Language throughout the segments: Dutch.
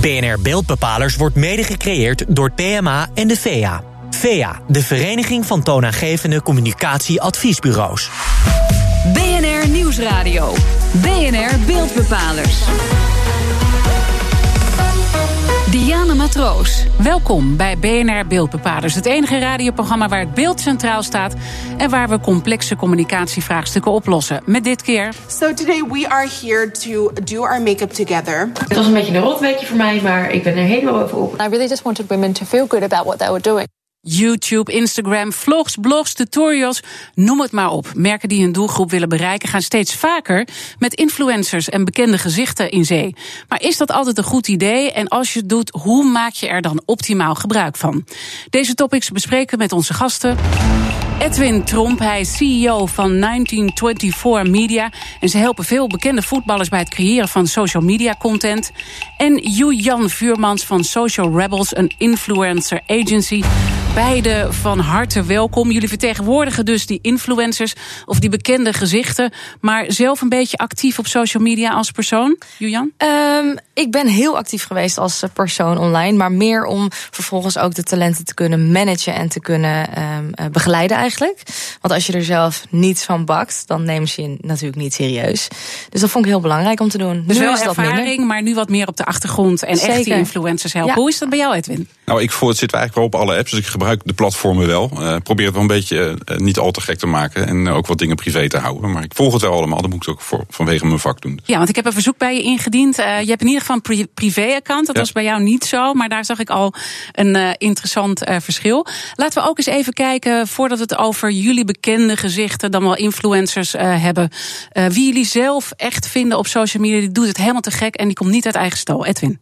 BNR Beeldbepalers wordt mede gecreëerd door PMA en de VEA. VEA, de Vereniging van Toonaangevende Communicatieadviesbureaus. BNR Nieuwsradio. BNR Beeldbepalers. Diana Matroos, welkom bij BNR Beeldbepalers. Het enige radioprogramma waar het beeld centraal staat... en waar we complexe communicatievraagstukken oplossen. Met dit keer... So today we are here to do our make-up together. Het was een beetje een rotweekje voor mij, maar ik ben er helemaal over op. I really just wanted women to feel good about what they were doing. YouTube, Instagram, vlogs, blogs, tutorials, noem het maar op. Merken die hun doelgroep willen bereiken gaan steeds vaker met influencers en bekende gezichten in zee. Maar is dat altijd een goed idee? En als je het doet, hoe maak je er dan optimaal gebruik van? Deze topics bespreken met onze gasten. Edwin Tromp, hij is CEO van 1924 Media. En ze helpen veel bekende voetballers bij het creëren van social media content. En Jan Vuurmans van Social Rebels, een influencer agency. Beide van harte welkom. Jullie vertegenwoordigen dus die influencers of die bekende gezichten. Maar zelf een beetje actief op social media als persoon, Julian? Um, ik ben heel actief geweest als persoon online. Maar meer om vervolgens ook de talenten te kunnen managen en te kunnen um, begeleiden eigenlijk. Want als je er zelf niets van bakt, dan nemen ze je natuurlijk niet serieus. Dus dat vond ik heel belangrijk om te doen. Dus nu wel ervaring, maar nu wat meer op de achtergrond en Zeker. echt die influencers helpen. Hoe is dat bij jou, Edwin? Nou, ik voor het zit eigenlijk wel op alle apps. Dus ik gebruik de platformen wel. Uh, probeer het wel een beetje uh, niet al te gek te maken. En uh, ook wat dingen privé te houden. Maar ik volg het wel allemaal. Dat moet ik ook voor, vanwege mijn vak doen. Ja, want ik heb een verzoek bij je ingediend. je hebt in ieder geval een privé-account. Dat ja. was bij jou niet zo. Maar daar zag ik al een interessant verschil. Laten we ook eens even kijken, voordat we het over jullie bekende gezichten, dan wel influencers hebben. wie jullie zelf echt vinden op social media, die doet het helemaal te gek en die komt niet uit eigen stal. Edwin.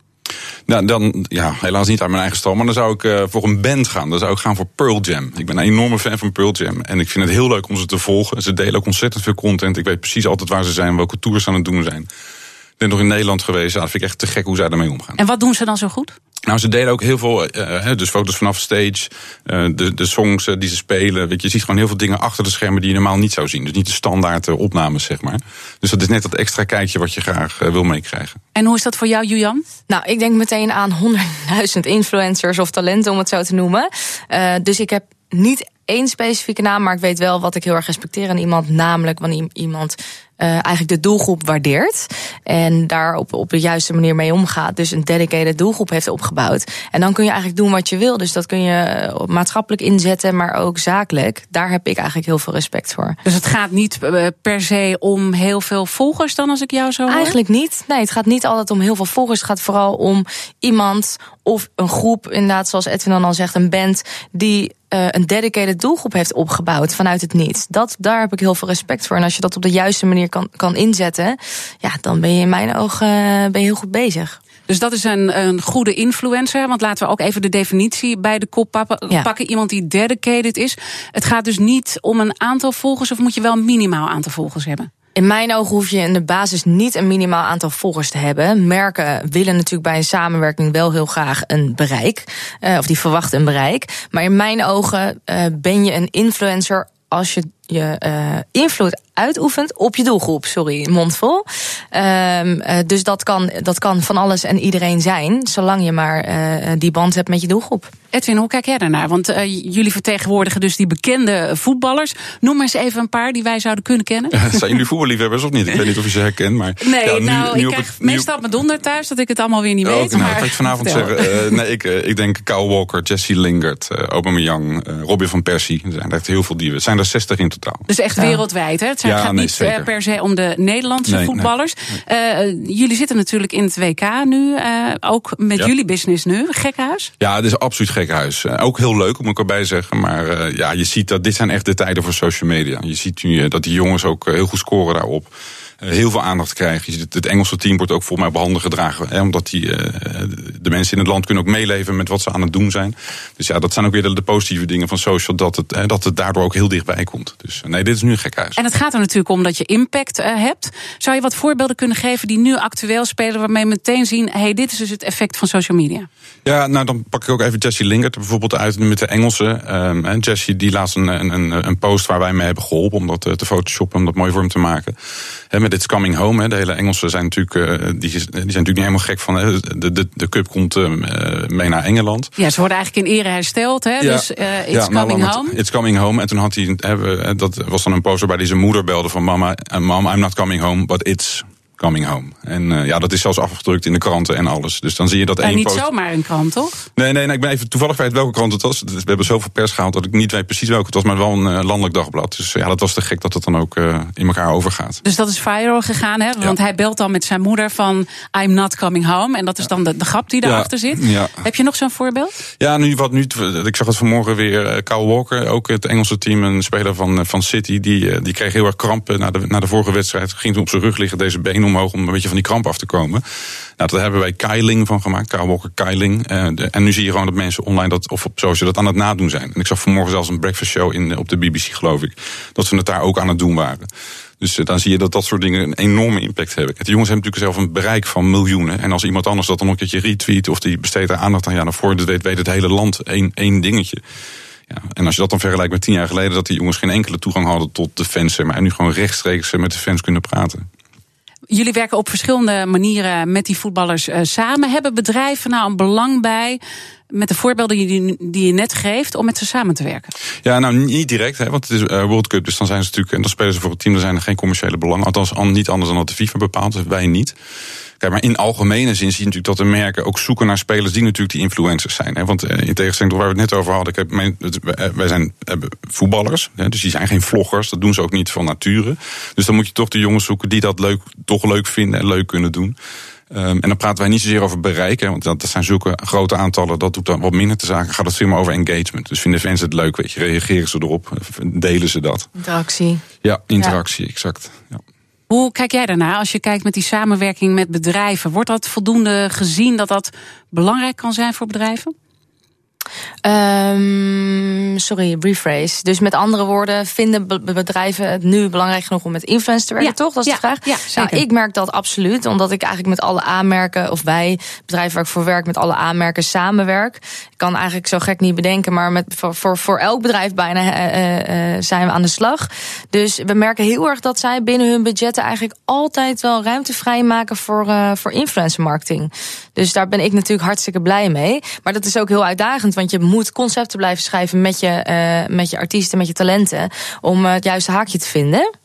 Nou, dan, ja, helaas niet uit mijn eigen stal. Maar dan zou ik uh, voor een band gaan. Dan zou ik gaan voor Pearl Jam. Ik ben een enorme fan van Pearl Jam. En ik vind het heel leuk om ze te volgen. Ze delen ook ontzettend veel content. Ik weet precies altijd waar ze zijn, welke tours aan het doen zijn. Ik ben nog in Nederland geweest. Ja, dat vind ik echt te gek hoe zij daarmee omgaan. En wat doen ze dan zo goed? Nou, ze delen ook heel veel, uh, dus foto's vanaf stage, uh, de, de songs die ze spelen. Weet je, je ziet gewoon heel veel dingen achter de schermen die je normaal niet zou zien. Dus niet de standaard opnames, zeg maar. Dus dat is net dat extra kijkje wat je graag wil meekrijgen. En hoe is dat voor jou, Julian? Nou, ik denk meteen aan honderdduizend influencers of talenten, om het zo te noemen. Uh, dus ik heb niet één specifieke naam, maar ik weet wel wat ik heel erg respecteer aan iemand. Namelijk wanneer iemand uh, eigenlijk de doelgroep waardeert. En daar op, op de juiste manier mee omgaat. Dus een dedicated doelgroep heeft opgebouwd. En dan kun je eigenlijk doen wat je wil. Dus dat kun je maatschappelijk inzetten, maar ook zakelijk. Daar heb ik eigenlijk heel veel respect voor. Dus het gaat niet per se om heel veel volgers dan, als ik jou zo hoor? Eigenlijk niet. Nee, het gaat niet altijd om heel veel volgers. Het gaat vooral om iemand of een groep, inderdaad, zoals Edwin dan al zegt, een band die uh, een dedicated doelgroep heeft opgebouwd vanuit het niets. Dat, daar heb ik heel veel respect voor. En als je dat op de juiste manier kan, kan inzetten, ja, dan ben je in mijn ogen uh, ben je heel goed bezig. Dus dat is een, een goede influencer. Want laten we ook even de definitie bij de kop pakken. Ja. pakken. Iemand die dedicated is. Het gaat dus niet om een aantal volgers, of moet je wel een minimaal aantal volgers hebben? In mijn ogen hoef je in de basis niet een minimaal aantal volgers te hebben. Merken willen natuurlijk bij een samenwerking wel heel graag een bereik. Uh, of die verwachten een bereik. Maar in mijn ogen uh, ben je een influencer als je je uh, invloed uitoefent op je doelgroep. Sorry, mondvol. Um, uh, dus dat kan, dat kan van alles en iedereen zijn, zolang je maar uh, die band hebt met je doelgroep. Edwin, hoe kijk jij daarnaar? Want jullie vertegenwoordigen dus die bekende voetballers. Noem maar eens even een paar die wij zouden kunnen kennen. Zijn jullie voetballiefhebbers of niet? Ik weet niet of je ze herkent. Maar, nee, ja, nu, nou, nu ik krijg het, meestal op mijn donder thuis dat ik het allemaal weer niet weet. Nou, maar, ik vanavond zeggen. nee, ik, ik denk Kyle Walker, Jesse Lingard, Aubameyang, Robbie van Persie. Er zijn echt heel veel die. zijn er 60 in totaal. Dus echt wereldwijd, hè? Het zijn, ja, gaat nee, niet zeker. per se om de Nederlandse nee, voetballers. Nee, uh, jullie zitten natuurlijk in het WK nu, uh, ook met ja. jullie business nu. Gekhuis? Ja, het is absoluut gekhuis. Uh, ook heel leuk, moet ik erbij zeggen. Maar ja, je ziet dat dit zijn echt de tijden voor social media. Je ziet nu dat die jongens ook heel goed scoren daarop heel veel aandacht krijgen. Het Engelse team wordt ook volgens mij op handen gedragen. Hè, omdat die, uh, de mensen in het land kunnen ook meeleven met wat ze aan het doen zijn. Dus ja, dat zijn ook weer de, de positieve dingen van social, dat het, hè, dat het daardoor ook heel dichtbij komt. Dus nee, dit is nu een gek huis. En het gaat er natuurlijk om dat je impact hebt. Zou je wat voorbeelden kunnen geven die nu actueel spelen, waarmee we meteen zien: hey, dit is dus het effect van social media? Ja, nou dan pak ik ook even Jesse Lingert bijvoorbeeld uit met de Engelse. Um, Jesse die laatst een, een, een post waar wij mee hebben geholpen om dat te photoshoppen, om dat mooi voor hem te maken. He, met It's Coming Home, he, de hele Engelsen zijn natuurlijk, uh, die, die, zijn natuurlijk niet helemaal gek van. De, de, de cup komt uh, mee naar Engeland. Ja, ze worden eigenlijk in ere hersteld. Hè? Ja, dus uh, It's ja, Coming Home. It's Coming Home. En toen had hij, dat was dan een post waarbij hij zijn moeder belde van mama, mom, I'm not coming home, but it's coming home. En uh, ja, dat is zelfs afgedrukt in de kranten en alles. Dus dan zie je dat en één niet post... zomaar een krant, toch? Nee, nee, nee, ik ben even toevallig kwijt welke krant het was. We hebben zoveel pers gehaald dat ik niet weet precies welke het was, maar wel een uh, landelijk dagblad. Dus ja, dat was te gek dat het dan ook uh, in elkaar overgaat. Dus dat is viral gegaan, hè? Want ja. hij belt dan met zijn moeder van I'm not coming home. En dat is dan de, de grap die daarachter ja. zit. Ja. Heb je nog zo'n voorbeeld? Ja, nu wat nu. Ik zag het vanmorgen weer. Kyle Walker, ook het Engelse team, een speler van, van City, die, die kreeg heel erg krampen na de, na de vorige wedstrijd. Ging toen op zijn rug liggen, deze been omhoog om een beetje van die kramp af te komen. Nou, daar hebben wij Keiling van gemaakt, Walker Keiling. De, en nu zie je gewoon dat mensen online dat, of op social dat aan het nadoen zijn. En ik zag vanmorgen zelfs een breakfast show in, op de BBC, geloof ik, dat ze het daar ook aan het doen waren. Dus uh, dan zie je dat dat soort dingen een enorme impact hebben. De jongens hebben natuurlijk zelf een bereik van miljoenen. En als iemand anders dat dan nog een keertje retweet of die besteedt er aandacht aan, ja, dan voor weet, weet het hele land één, één dingetje. Ja, en als je dat dan vergelijkt met tien jaar geleden, dat die jongens geen enkele toegang hadden tot de fans, maar nu gewoon rechtstreeks met de fans kunnen praten. Jullie werken op verschillende manieren met die voetballers uh, samen. Hebben bedrijven nou een belang bij, met de voorbeelden die, die je net geeft, om met ze samen te werken? Ja, nou niet direct, hè, want het is uh, World Cup, dus dan zijn ze natuurlijk, en dan spelen ze voor het team, dan zijn er geen commerciële belangen. Althans, niet anders dan dat de FIFA bepaalt, dus wij niet. Kijk, maar in algemene zin zie je natuurlijk dat de merken ook zoeken naar spelers die natuurlijk die influencers zijn. Hè? Want in tegenstelling tot waar we het net over hadden, kijk, mijn, wij zijn voetballers, hè? dus die zijn geen vloggers, dat doen ze ook niet van nature. Dus dan moet je toch de jongens zoeken die dat leuk, toch leuk vinden en leuk kunnen doen. Um, en dan praten wij niet zozeer over bereik, hè, want dat, dat zijn zulke grote aantallen, dat doet dan wat minder te zaken. Gaat het veel meer over engagement. Dus vinden fans het leuk, weet je, reageren ze erop, delen ze dat. Interactie. Ja, interactie, ja. exact. Ja. Hoe kijk jij daarna als je kijkt met die samenwerking met bedrijven? Wordt dat voldoende gezien dat dat belangrijk kan zijn voor bedrijven? Um, sorry, rephrase. Dus met andere woorden, vinden bedrijven het nu belangrijk genoeg om met influencers te werken, ja, toch? Dat is ja, de vraag. Ja, zeker. Nou, ik merk dat absoluut, omdat ik eigenlijk met alle aanmerken, of wij, bedrijven waar ik voor werk, met alle aanmerken samenwerk. Ik kan eigenlijk zo gek niet bedenken, maar met, voor, voor, voor elk bedrijf bijna uh, uh, zijn we aan de slag. Dus we merken heel erg dat zij binnen hun budgetten eigenlijk altijd wel ruimte vrijmaken voor, uh, voor influencer marketing. Dus daar ben ik natuurlijk hartstikke blij mee. Maar dat is ook heel uitdagend, want je moet concepten blijven schrijven met je, uh, met je artiesten, met je talenten, om uh, het juiste haakje te vinden.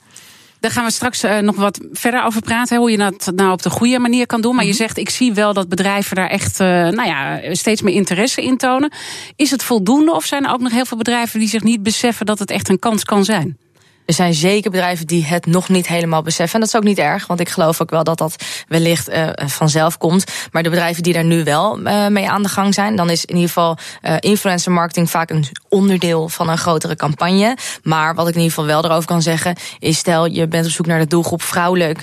Daar gaan we straks uh, nog wat verder over praten. Hoe je dat nou op de goede manier kan doen. Maar je zegt, ik zie wel dat bedrijven daar echt nou ja, steeds meer interesse in tonen. Is het voldoende of zijn er ook nog heel veel bedrijven die zich niet beseffen dat het echt een kans kan zijn? Er zijn zeker bedrijven die het nog niet helemaal beseffen. En dat is ook niet erg, want ik geloof ook wel dat dat wellicht uh, vanzelf komt. Maar de bedrijven die daar nu wel uh, mee aan de gang zijn, dan is in ieder geval uh, influencer marketing vaak een onderdeel van een grotere campagne. Maar wat ik in ieder geval wel erover kan zeggen, is stel je bent op zoek naar de doelgroep vrouwelijk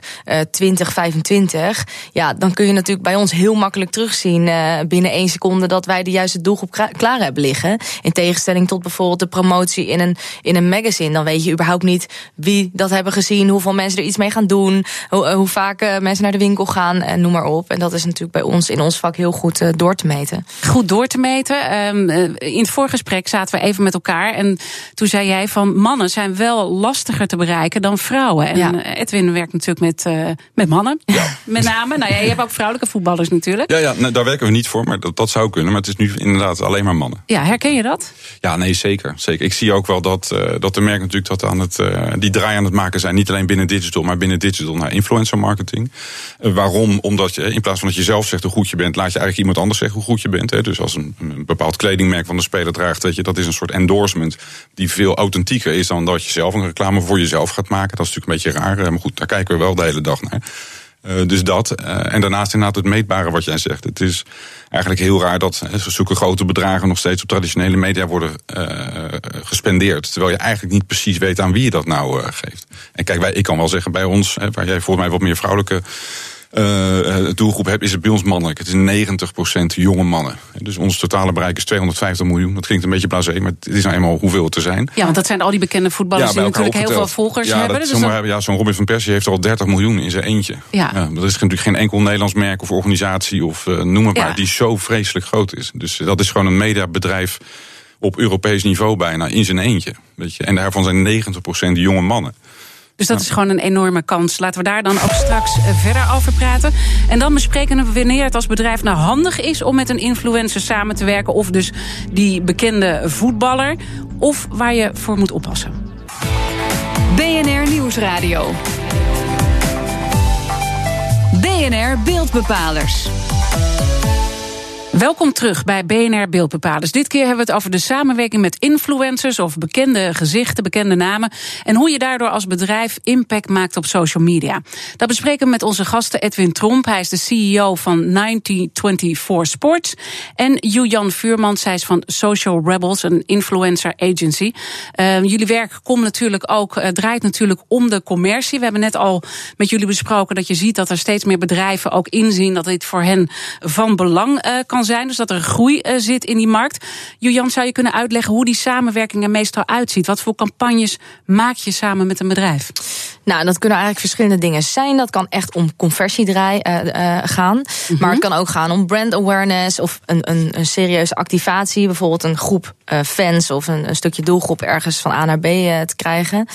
20, 25. Ja, dan kun je natuurlijk bij ons heel makkelijk terugzien binnen één seconde dat wij de juiste doelgroep klaar hebben liggen. In tegenstelling tot bijvoorbeeld de promotie in een, in een magazine. Dan weet je überhaupt niet niet wie dat hebben gezien, hoeveel mensen er iets mee gaan doen, hoe, hoe vaak uh, mensen naar de winkel gaan en noem maar op. En dat is natuurlijk bij ons in ons vak heel goed uh, door te meten. Goed door te meten. Um, in het voorgesprek zaten we even met elkaar en toen zei jij van mannen zijn wel lastiger te bereiken dan vrouwen. En ja. Edwin werkt natuurlijk met, uh, met mannen, ja. met name. Nou ja, je hebt ook vrouwelijke voetballers natuurlijk. Ja, ja nou, daar werken we niet voor, maar dat, dat zou kunnen. Maar het is nu inderdaad alleen maar mannen. Ja, herken je dat? Ja, nee, zeker. zeker. Ik zie ook wel dat, uh, dat de merk natuurlijk dat aan het uh, die draai aan het maken zijn. Niet alleen binnen digital, maar binnen digital naar influencer marketing. Uh, waarom? Omdat je in plaats van dat je zelf zegt hoe goed je bent, laat je eigenlijk iemand anders zeggen hoe goed je bent. Hè. Dus als een, een bepaald kledingmerk van de speler draagt, weet je, dat is een soort endorsement die veel authentieker is dan dat je zelf een reclame voor jezelf gaat maken. Dat is natuurlijk een beetje raar. Maar goed, daar kijken we wel de hele dag naar. Uh, dus dat. Uh, en daarnaast inderdaad het meetbare wat jij zegt. Het is eigenlijk heel raar dat zulke grote bedragen nog steeds op traditionele media worden gespendeerd. Terwijl je eigenlijk niet precies weet aan wie je dat nou geeft. En kijk, wij, ik kan wel zeggen bij ons, waar jij volgens mij wat meer vrouwelijke uh, doelgroep is het bij ons mannelijk. Het is 90% jonge mannen. Dus ons totale bereik is 250 miljoen. Dat klinkt een beetje blasé, maar het is nou eenmaal hoeveel het er zijn. Ja, want dat zijn al die bekende voetballers die natuurlijk heel veel volgers ja, hebben. Dat, dus dat... Ja, zo'n Robin van Persie heeft al 30 miljoen in zijn eentje. Ja. ja. dat is natuurlijk geen enkel Nederlands merk of organisatie of uh, noem het maar, die zo vreselijk groot is. Dus dat is gewoon een mediabedrijf op Europees niveau bijna in zijn eentje. Weet je? En daarvan zijn 90% jonge mannen. Dus dat is gewoon een enorme kans. Laten we daar dan ook straks eh, verder over praten. En dan bespreken we wanneer het als bedrijf nou handig is om met een influencer samen te werken. Of dus die bekende voetballer. Of waar je voor moet oppassen. BNR Nieuwsradio. BNR Beeldbepalers. Welkom terug bij BNR Beeldbepalers. Dit keer hebben we het over de samenwerking met influencers of bekende gezichten, bekende namen. En hoe je daardoor als bedrijf impact maakt op social media. Dat bespreken we met onze gasten Edwin Tromp. Hij is de CEO van 1924 Sports. En Julian Vuurman, zij is van Social Rebels, een influencer agency. Uh, jullie werk komt natuurlijk ook, uh, draait natuurlijk om de commercie. We hebben net al met jullie besproken dat je ziet dat er steeds meer bedrijven ook inzien dat dit voor hen van belang uh, kan zijn. Dus dat er groei uh, zit in die markt. Julian, zou je kunnen uitleggen hoe die samenwerking er meestal uitziet? Wat voor campagnes maak je samen met een bedrijf? Nou, dat kunnen eigenlijk verschillende dingen zijn. Dat kan echt om conversiedraai uh, uh, gaan. Mm -hmm. Maar het kan ook gaan om brand awareness of een, een, een serieuze activatie. Bijvoorbeeld een groep uh, fans of een, een, stukje doelgroep ergens van A naar B te krijgen. Um,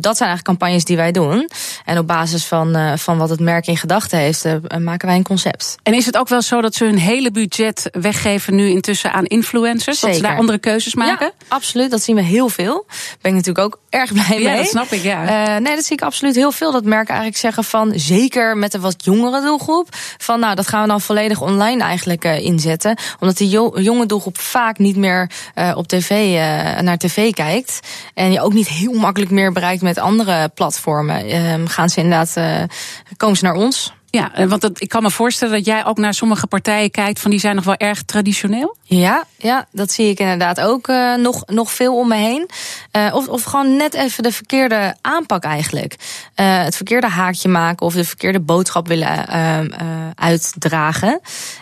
dat zijn eigenlijk campagnes die wij doen. En op basis van, van wat het merk in gedachten heeft, maken wij een concept. En is het ook wel zo dat ze hun hele budget weggeven nu intussen aan influencers? Zeker. Dat ze daar andere keuzes maken? Ja, absoluut. Dat zien we heel veel. Daar ben ik natuurlijk ook erg blij mee. Ja, dat snap ik, ja. Uh, nee, dat zie ik absoluut heel veel. Dat merken eigenlijk zeggen van, zeker met een wat jongere doelgroep, van nou, dat gaan we dan volledig online eigenlijk uh, inzetten. Omdat die jo jonge doelgroep vaak niet meer uh, op tv, naar tv kijkt. En je ook niet heel makkelijk meer bereikt met andere platformen. Ehm, gaan ze inderdaad, komen ze naar ons. Ja, want dat, ik kan me voorstellen dat jij ook naar sommige partijen kijkt van die zijn nog wel erg traditioneel. Ja, ja dat zie ik inderdaad ook uh, nog, nog veel om me heen. Uh, of, of gewoon net even de verkeerde aanpak eigenlijk. Uh, het verkeerde haakje maken of de verkeerde boodschap willen uitdragen.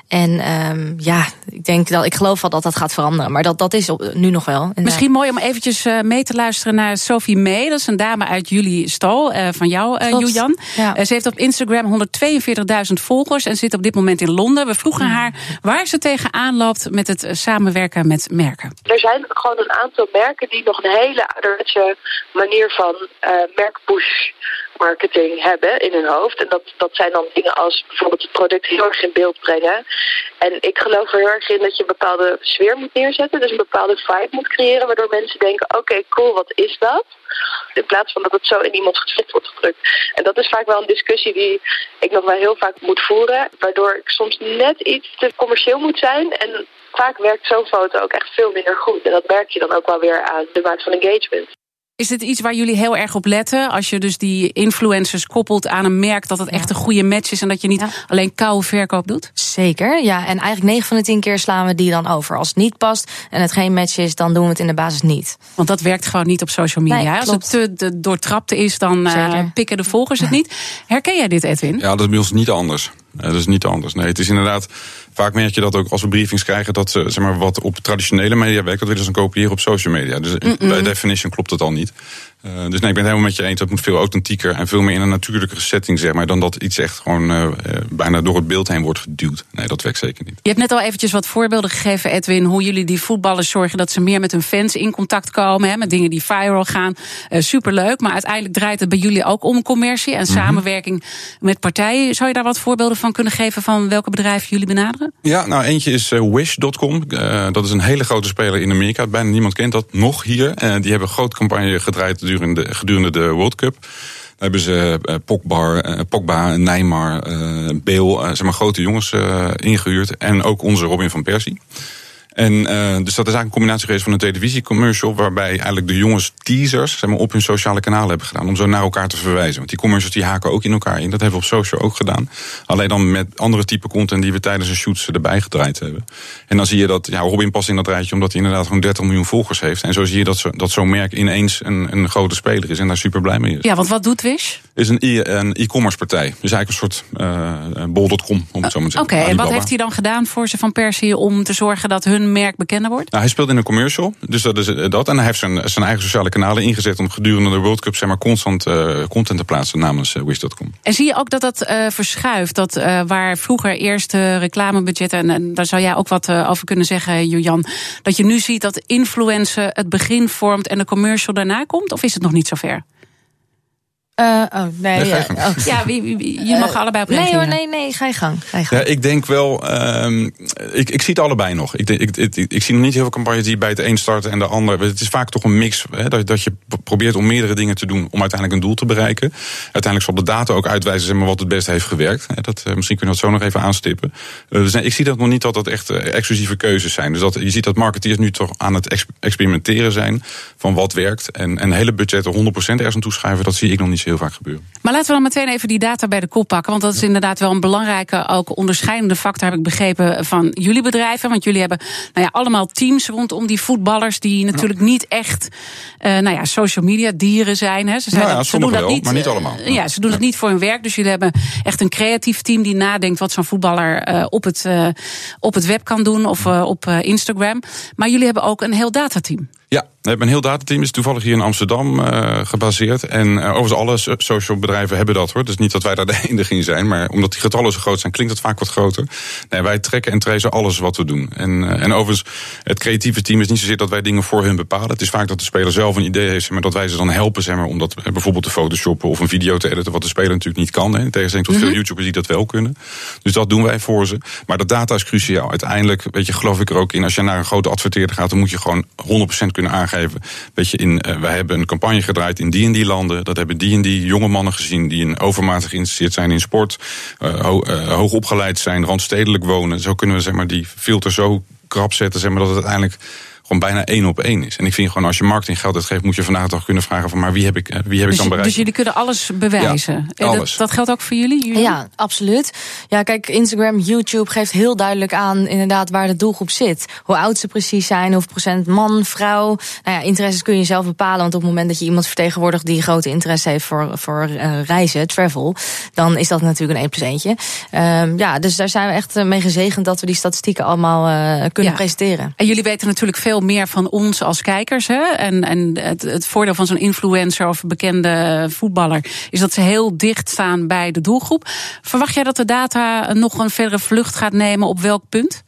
En um, ja, ik denk dat ik geloof wel dat dat gaat veranderen. Maar dat, dat is op, nu nog wel. Misschien mooi om eventjes mee te luisteren naar Sophie May. Dat is een dame uit jullie stal, van jou, Julian. Ja. ze heeft op Instagram 142 42.000 volgers en zit op dit moment in Londen. We vroegen haar waar ze tegenaan loopt met het samenwerken met merken. Er zijn gewoon een aantal merken die nog een hele ouderwetse manier van uh, merkpush marketing hebben in hun hoofd. En dat, dat zijn dan dingen als bijvoorbeeld het product heel erg in beeld brengen. En ik geloof er heel erg in dat je een bepaalde sfeer moet neerzetten. Dus een bepaalde vibe moet creëren. Waardoor mensen denken, oké, cool, wat is dat? In plaats van dat het zo in iemands gezicht wordt gedrukt. En dat is vaak wel een discussie die ik nog wel heel vaak moet voeren. Waardoor ik soms net iets te commercieel moet zijn. En vaak werkt zo'n foto ook echt veel minder goed. En dat merk je dan ook wel weer aan de maat van engagement. Is dit iets waar jullie heel erg op letten? Als je dus die influencers koppelt aan een merk, dat het echt een goede match is en dat je niet ja. alleen koude verkoop doet? Zeker, ja. En eigenlijk 9 van de 10 keer slaan we die dan over. Als het niet past en het geen match is, dan doen we het in de basis niet. Want dat werkt gewoon niet op social media. Nee, Als het te de, doortrapte is, dan uh, pikken de volgers het niet. Herken jij dit, Edwin? Ja, dat is bij ons niet anders. Dat is niet anders. Nee, het is inderdaad. Vaak merk je dat ook als we briefings krijgen dat ze zeg maar, wat op traditionele media werkt, dat willen ze dan kopiëren op social media. Dus mm -mm. bij definition klopt het al niet. Uh, dus nee, ik ben het helemaal met je eens. Het moet veel authentieker en veel meer in een natuurlijke setting, zeg maar, dan dat iets echt gewoon uh, bijna door het beeld heen wordt geduwd. Nee, dat werkt zeker niet. Je hebt net al eventjes wat voorbeelden gegeven, Edwin, hoe jullie die voetballers zorgen dat ze meer met hun fans in contact komen, hè, met dingen die viral gaan. Uh, superleuk, maar uiteindelijk draait het bij jullie ook om commercie en mm -hmm. samenwerking met partijen. Zou je daar wat voorbeelden van kunnen geven van welke bedrijven jullie benaderen? Ja, nou eentje is Wish.com. dat is een hele grote speler in Amerika. Bijna niemand kent dat nog hier. die hebben een grote campagne gedraaid gedurende, gedurende de World Cup. Hebben ze uh, Pogba, uh, Pogba, Neymar, uh, Bale, zeg maar grote jongens ingehuurd. En ook onze Robin van Persie. En uh, dus dat is eigenlijk een combinatie geweest van een televisiecommercial, waarbij eigenlijk de jongens teasers zeg maar, op hun sociale kanalen hebben gedaan. Om zo naar elkaar te verwijzen. Want die commercials die haken ook in elkaar in. Dat hebben we op social ook gedaan. Alleen dan met andere type content die we tijdens de shoots erbij gedraaid hebben. En dan zie je dat ja, Robin past in dat rijtje, omdat hij inderdaad gewoon 30 miljoen volgers heeft. En zo zie je dat, zo, dat zo'n merk ineens een, een grote speler is en daar super blij mee is. Ja, want wat doet Wish? Is een e-commerce partij. Dus eigenlijk een soort uh, bol.com, om het zo maar te zeggen. Oké, en wat heeft hij dan gedaan voor ze van Persie om te zorgen dat hun merk bekender wordt? Nou, hij speelt in een commercial, dus dat is dat. En hij heeft zijn, zijn eigen sociale kanalen ingezet om gedurende de World Cup zeg maar, constant uh, content te plaatsen namens uh, Wish.com. En zie je ook dat dat uh, verschuift? Dat waar vroeger eerst reclamebudgetten, en, en, daar zou jij ook wat over kunnen zeggen, Julian, dat je nu ziet dat influencer het begin vormt en de commercial daarna komt? Of is het nog niet zover? Uh, oh, nee. nee uh, oh. Ja, wie, wie, je mag uh, allebei op Nee hoor, nee, nee, ga je gang. Ga je gang. Ja, ik denk wel, uh, ik, ik zie het allebei nog. Ik, ik, ik, ik, zie nog niet heel veel campagnes die bij het een starten en de ander. Het is vaak toch een mix, hè, dat, dat je probeert om meerdere dingen te doen om uiteindelijk een doel te bereiken. Uiteindelijk zal de data ook uitwijzen zeg maar, wat het beste heeft gewerkt. Dat, misschien kunnen we dat zo nog even aanstippen. dus nee, ik zie dat nog niet dat dat echt exclusieve keuzes zijn. Dus dat, je ziet dat marketeers nu toch aan het ex experimenteren zijn van wat werkt. En, en hele budgetten 100% ergens aan toeschuiven, dat zie ik nog niet zo heel vaak gebeuren. Maar laten we dan meteen even die data bij de kop pakken. Want dat is inderdaad wel een belangrijke, ook onderscheidende factor, heb ik begrepen, van jullie bedrijven. Want jullie hebben nou ja, allemaal teams rondom die voetballers die natuurlijk niet echt uh, nou ja, social media dieren zijn. Hè. Ze, zijn nou ja, dat, ze doen dat wel, niet, maar niet allemaal. Uh, ja, ze doen het niet voor hun werk. Dus jullie hebben echt een creatief team die nadenkt wat zo'n voetballer uh, op, het, op het web kan doen of op Instagram. Maar jullie hebben ook een heel datateam. Ja, we hebben een heel datateam. is toevallig hier in Amsterdam uh, gebaseerd. En uh, overigens alle social bedrijven hebben dat hoor. Dus niet dat wij daar de enige in zijn. Maar omdat die getallen zo groot zijn, klinkt het vaak wat groter. Nee, wij trekken en tracen alles wat we doen. En, uh, en overigens, het creatieve team is niet zozeer dat wij dingen voor hun bepalen. Het is vaak dat de speler zelf een idee heeft. Maar dat wij ze dan helpen zeg maar, om dat bijvoorbeeld te photoshoppen of een video te editen. Wat de speler natuurlijk niet kan. Hè, in tegenstelling tot mm -hmm. veel YouTubers die dat wel kunnen. Dus dat doen wij voor ze. Maar de data is cruciaal. Uiteindelijk, weet je, geloof ik er ook in. Als je naar een grote adverteerder gaat, dan moet je gewoon 100% kunnen aangeven Weet je, in, uh, wij hebben een campagne gedraaid in die en die landen. Dat hebben die en die jonge mannen gezien die in overmatig geïnteresseerd zijn in sport. Uh, hoog opgeleid zijn, randstedelijk wonen. Zo kunnen we zeg maar, die filter zo krap zetten zeg maar, dat het uiteindelijk gewoon bijna één op één is. En ik vind gewoon als je marketing geld uitgeeft, moet je vandaag toch kunnen vragen van maar wie heb ik, wie heb dus, ik dan bereikt? Dus jullie kunnen alles bewijzen. Ja, alles. Dat, dat, geldt ook voor jullie? jullie? Ja, absoluut. Ja, kijk, Instagram, YouTube geeft heel duidelijk aan inderdaad waar de doelgroep zit. Hoe oud ze precies zijn, hoeveel procent man, vrouw. Nou ja, interesses kun je zelf bepalen. Want op het moment dat je iemand vertegenwoordigt die grote interesse heeft voor, voor uh, reizen, travel, dan is dat natuurlijk een 1 plus eentje. Um, ja, dus daar zijn we echt mee gezegend dat we die statistieken allemaal uh, kunnen ja. presenteren. En jullie weten natuurlijk veel meer van ons als kijkers. Hè? En, en het, het voordeel van zo'n influencer of bekende voetballer is dat ze heel dicht staan bij de doelgroep. Verwacht jij dat de data nog een verdere vlucht gaat nemen op welk punt?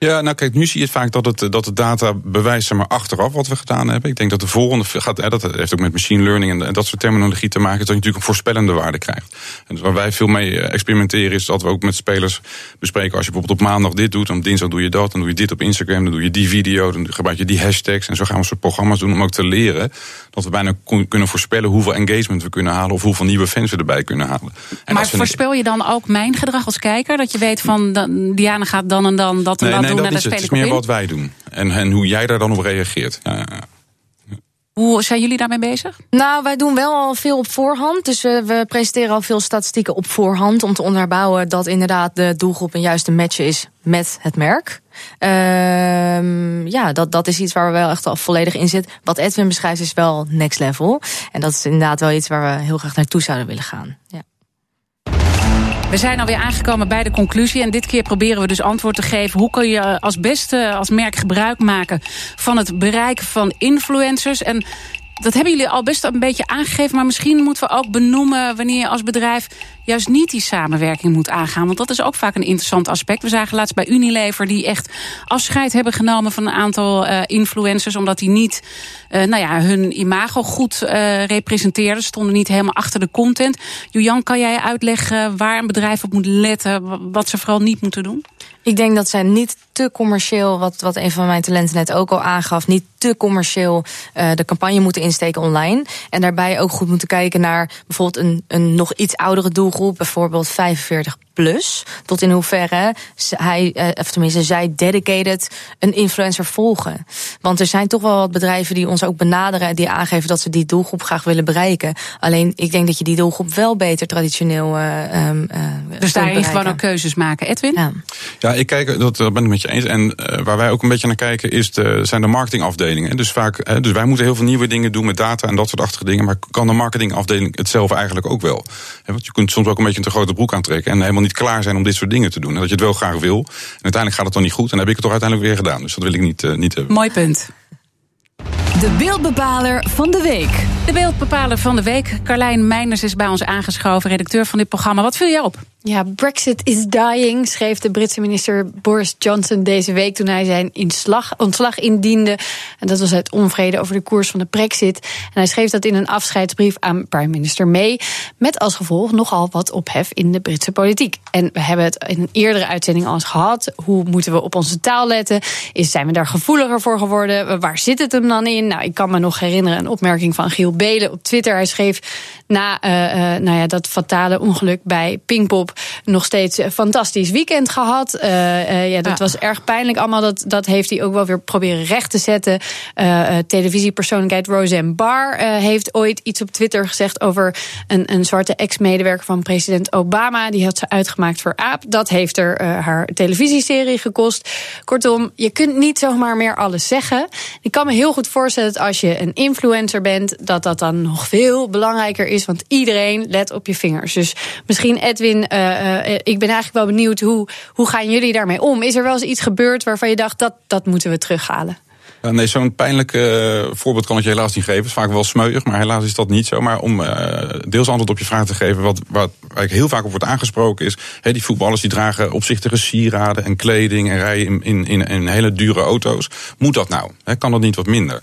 Ja, nou kijk, nu zie je het vaak dat het, dat de data bewijst zeg maar, achteraf wat we gedaan hebben. Ik denk dat de volgende gaat, dat heeft ook met machine learning en, en dat soort terminologie te maken, dat je natuurlijk een voorspellende waarde krijgt. En dus waar wij veel mee experimenteren is dat we ook met spelers bespreken, als je bijvoorbeeld op maandag dit doet, dan dinsdag doe je dat, dan doe je dit op Instagram, dan doe je die video, dan gebruik je die hashtags en zo gaan we soort programma's doen om ook te leren dat we bijna kunnen voorspellen hoeveel engagement we kunnen halen of hoeveel nieuwe fans we erbij kunnen halen. En maar voorspel je dan ook mijn gedrag als kijker? Dat je weet van Diana gaat dan en dan dat en nee, dat nee, doen dat is het. is meer in? wat wij doen en, en hoe jij daar dan op reageert. Ja, ja. Hoe zijn jullie daarmee bezig? Nou, wij doen wel al veel op voorhand. Dus we, we presenteren al veel statistieken op voorhand om te onderbouwen dat inderdaad de doelgroep een juiste match is met het merk. Um, ja, dat, dat is iets waar we wel echt al volledig in zitten. Wat Edwin beschrijft is wel next level. En dat is inderdaad wel iets waar we heel graag naartoe zouden willen gaan. Ja. We zijn alweer aangekomen bij de conclusie. En dit keer proberen we dus antwoord te geven. Hoe kun je als beste als merk gebruik maken van het bereiken van influencers? En dat hebben jullie al best een beetje aangegeven. Maar misschien moeten we ook benoemen wanneer je als bedrijf juist niet die samenwerking moet aangaan. Want dat is ook vaak een interessant aspect. We zagen laatst bij Unilever die echt afscheid hebben genomen van een aantal uh, influencers. Omdat die niet uh, nou ja, hun imago goed uh, representeerden. Stonden niet helemaal achter de content. Julian, kan jij uitleggen waar een bedrijf op moet letten? Wat ze vooral niet moeten doen? Ik denk dat zij niet te commercieel, wat, wat een van mijn talenten net ook al aangaf, niet te commercieel uh, de campagne moeten insteken online. En daarbij ook goed moeten kijken naar bijvoorbeeld een, een nog iets oudere doelgroep, bijvoorbeeld 45 plus. Tot in hoeverre hij, uh, of tenminste zij dedicated een influencer volgen. Want er zijn toch wel wat bedrijven die ons ook benaderen die aangeven dat ze die doelgroep graag willen bereiken. Alleen ik denk dat je die doelgroep wel beter traditioneel. Uh, um, dus daarin gewoon ook keuzes maken. Edwin? Ja, ja ik kijk, dat, dat ben ik met je eens. En waar wij ook een beetje naar kijken is de, zijn de marketingafdelingen. Dus, vaak, dus wij moeten heel veel nieuwe dingen doen met data en dat soort achtige dingen. Maar kan de marketingafdeling het zelf eigenlijk ook wel? Want je kunt soms ook een beetje een te grote broek aantrekken en helemaal niet klaar zijn om dit soort dingen te doen. En dat je het wel graag wil. En uiteindelijk gaat het dan niet goed. En dan heb ik het toch uiteindelijk weer gedaan. Dus dat wil ik niet, uh, niet hebben. Mooi punt. De beeldbepaler van de week. De beeldbepaler van de week. Carlijn Meijners is bij ons aangeschoven, redacteur van dit programma. Wat viel je op? Ja, Brexit is dying, schreef de Britse minister Boris Johnson deze week toen hij zijn ontslag indiende. En dat was uit onvrede over de koers van de Brexit. En hij schreef dat in een afscheidsbrief aan prime minister May. Met als gevolg nogal wat ophef in de Britse politiek. En we hebben het in een eerdere uitzending al eens gehad. Hoe moeten we op onze taal letten? Is, zijn we daar gevoeliger voor geworden? Waar zit het hem dan in? Nou, ik kan me nog herinneren een opmerking van Giel Belen op Twitter. Hij schreef na uh, uh, nou ja, dat fatale ongeluk bij Pinkpop nog steeds een fantastisch weekend gehad. Ja, dat ja. was erg pijnlijk allemaal. Dat, dat heeft hij ook wel weer proberen recht te zetten. Televisiepersoonlijkheid Roseanne Barr heeft ooit iets op Twitter gezegd over een, een zwarte ex-medewerker van president Obama. Die had ze uitgemaakt voor aap. Dat heeft er haar televisieserie gekost. Kortom, je kunt niet zomaar meer alles zeggen. Ik kan me heel goed voorstellen dat als je een influencer bent, dat dat dan nog veel belangrijker is. Want iedereen let op je vingers. Dus misschien Edwin uh, ik ben eigenlijk wel benieuwd hoe, hoe gaan jullie daarmee om? Is er wel eens iets gebeurd waarvan je dacht dat, dat moeten we terughalen? Ja, nee, zo'n pijnlijk voorbeeld kan ik je helaas niet geven. Het is vaak wel smeuig, maar helaas is dat niet zo. Maar om deels antwoord op je vraag te geven, wat, wat heel vaak op wordt aangesproken is... Die voetballers die dragen opzichtige sieraden en kleding... en rijden in, in, in, hele dure auto's. Moet dat nou? Kan dat niet wat minder?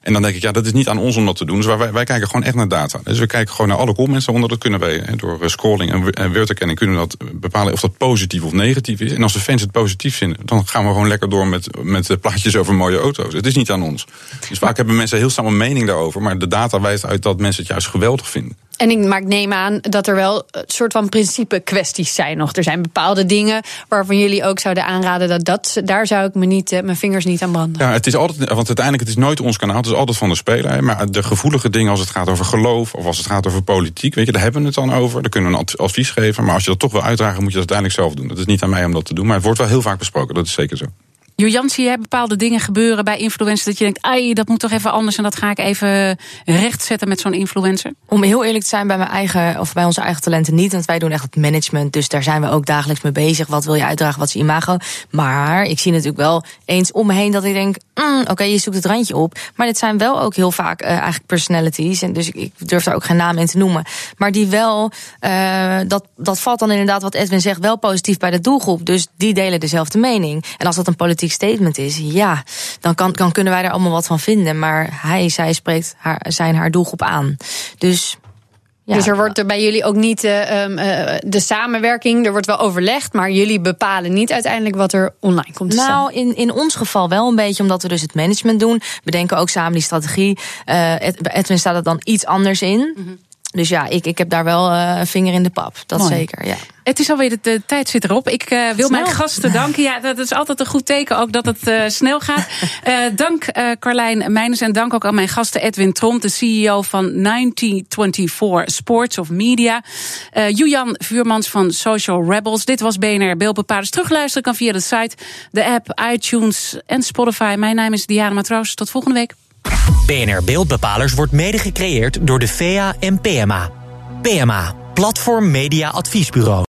En dan denk ik, ja, dat is niet aan ons om dat te doen. Dus wij, wij kijken gewoon echt naar data. Dus we kijken gewoon naar alle comments onder. Dat kunnen wij door scrolling en woordherkenning kunnen we dat bepalen of dat positief of negatief is. En als de fans het positief vinden, dan gaan we gewoon lekker door met, met plaatjes over mooie auto's. Het is niet aan ons. Dus vaak hebben mensen heel snel een mening daarover. Maar de data wijst uit dat mensen het juist geweldig vinden. En ik, maar ik neem aan dat er wel een soort van principe kwesties zijn nog. Er zijn bepaalde dingen waarvan jullie ook zouden aanraden dat, dat daar zou ik me niet, mijn vingers niet aan branden. Ja, het is altijd, want uiteindelijk het is nooit ons kanaal, is altijd van de speler. Maar de gevoelige dingen als het gaat over geloof of als het gaat over politiek, weet je, daar hebben we het dan over. Daar kunnen we een advies geven. Maar als je dat toch wil uitdragen, moet je dat uiteindelijk zelf doen. Dat is niet aan mij om dat te doen. Maar het wordt wel heel vaak besproken, dat is zeker zo. Jojan, zie jij bepaalde dingen gebeuren bij influencers dat je denkt, ai, dat moet toch even anders en dat ga ik even rechtzetten met zo'n influencer? Om heel eerlijk te zijn bij mijn eigen of bij onze eigen talenten niet, want wij doen echt het management, dus daar zijn we ook dagelijks mee bezig. Wat wil je uitdragen, wat is je imago? Maar ik zie natuurlijk wel eens om me heen dat ik denk, mm, oké, je zoekt het randje op, maar dit zijn wel ook heel vaak uh, eigenlijk personalities en dus ik, durf daar ook geen naam in te noemen, maar die wel uh, dat dat valt dan inderdaad wat Edwin zegt wel positief bij de doelgroep, dus die delen dezelfde mening. En als dat een politiek statement is, ja, dan, kan, dan kunnen wij er allemaal wat van vinden. Maar hij, zij spreekt haar, zijn haar doelgroep aan. Dus. Ja. Dus er wordt er bij jullie ook niet uh, uh, de samenwerking, er wordt wel overlegd, maar jullie bepalen niet uiteindelijk wat er online komt te nou, staan. Nou, in, in ons geval wel een beetje, omdat we dus het management doen. We denken ook samen die strategie. Uh, Edwin staat er dan iets anders in. Mm -hmm. Dus ja, ik, ik heb daar wel uh, een vinger in de pap. Dat Mooi. zeker, ja. Het is alweer, de, de tijd zit erop. Ik uh, wil snel. mijn gasten danken. Ja, dat is altijd een goed teken ook dat het uh, snel gaat. Uh, dank Carlijn Meijners en dank ook aan mijn gasten Edwin Tromp, de CEO van 1924 Sports of Media. Julian Vuurmans van Social Rebels. Dit was BNR Beeldbepalers. Terugluisteren kan via de site, de app, iTunes en Spotify. Mijn naam is Diana Matroos. Tot volgende week. BNR Beeldbepalers wordt mede gecreëerd door de VEA en PMA. PMA, Platform Media Adviesbureau.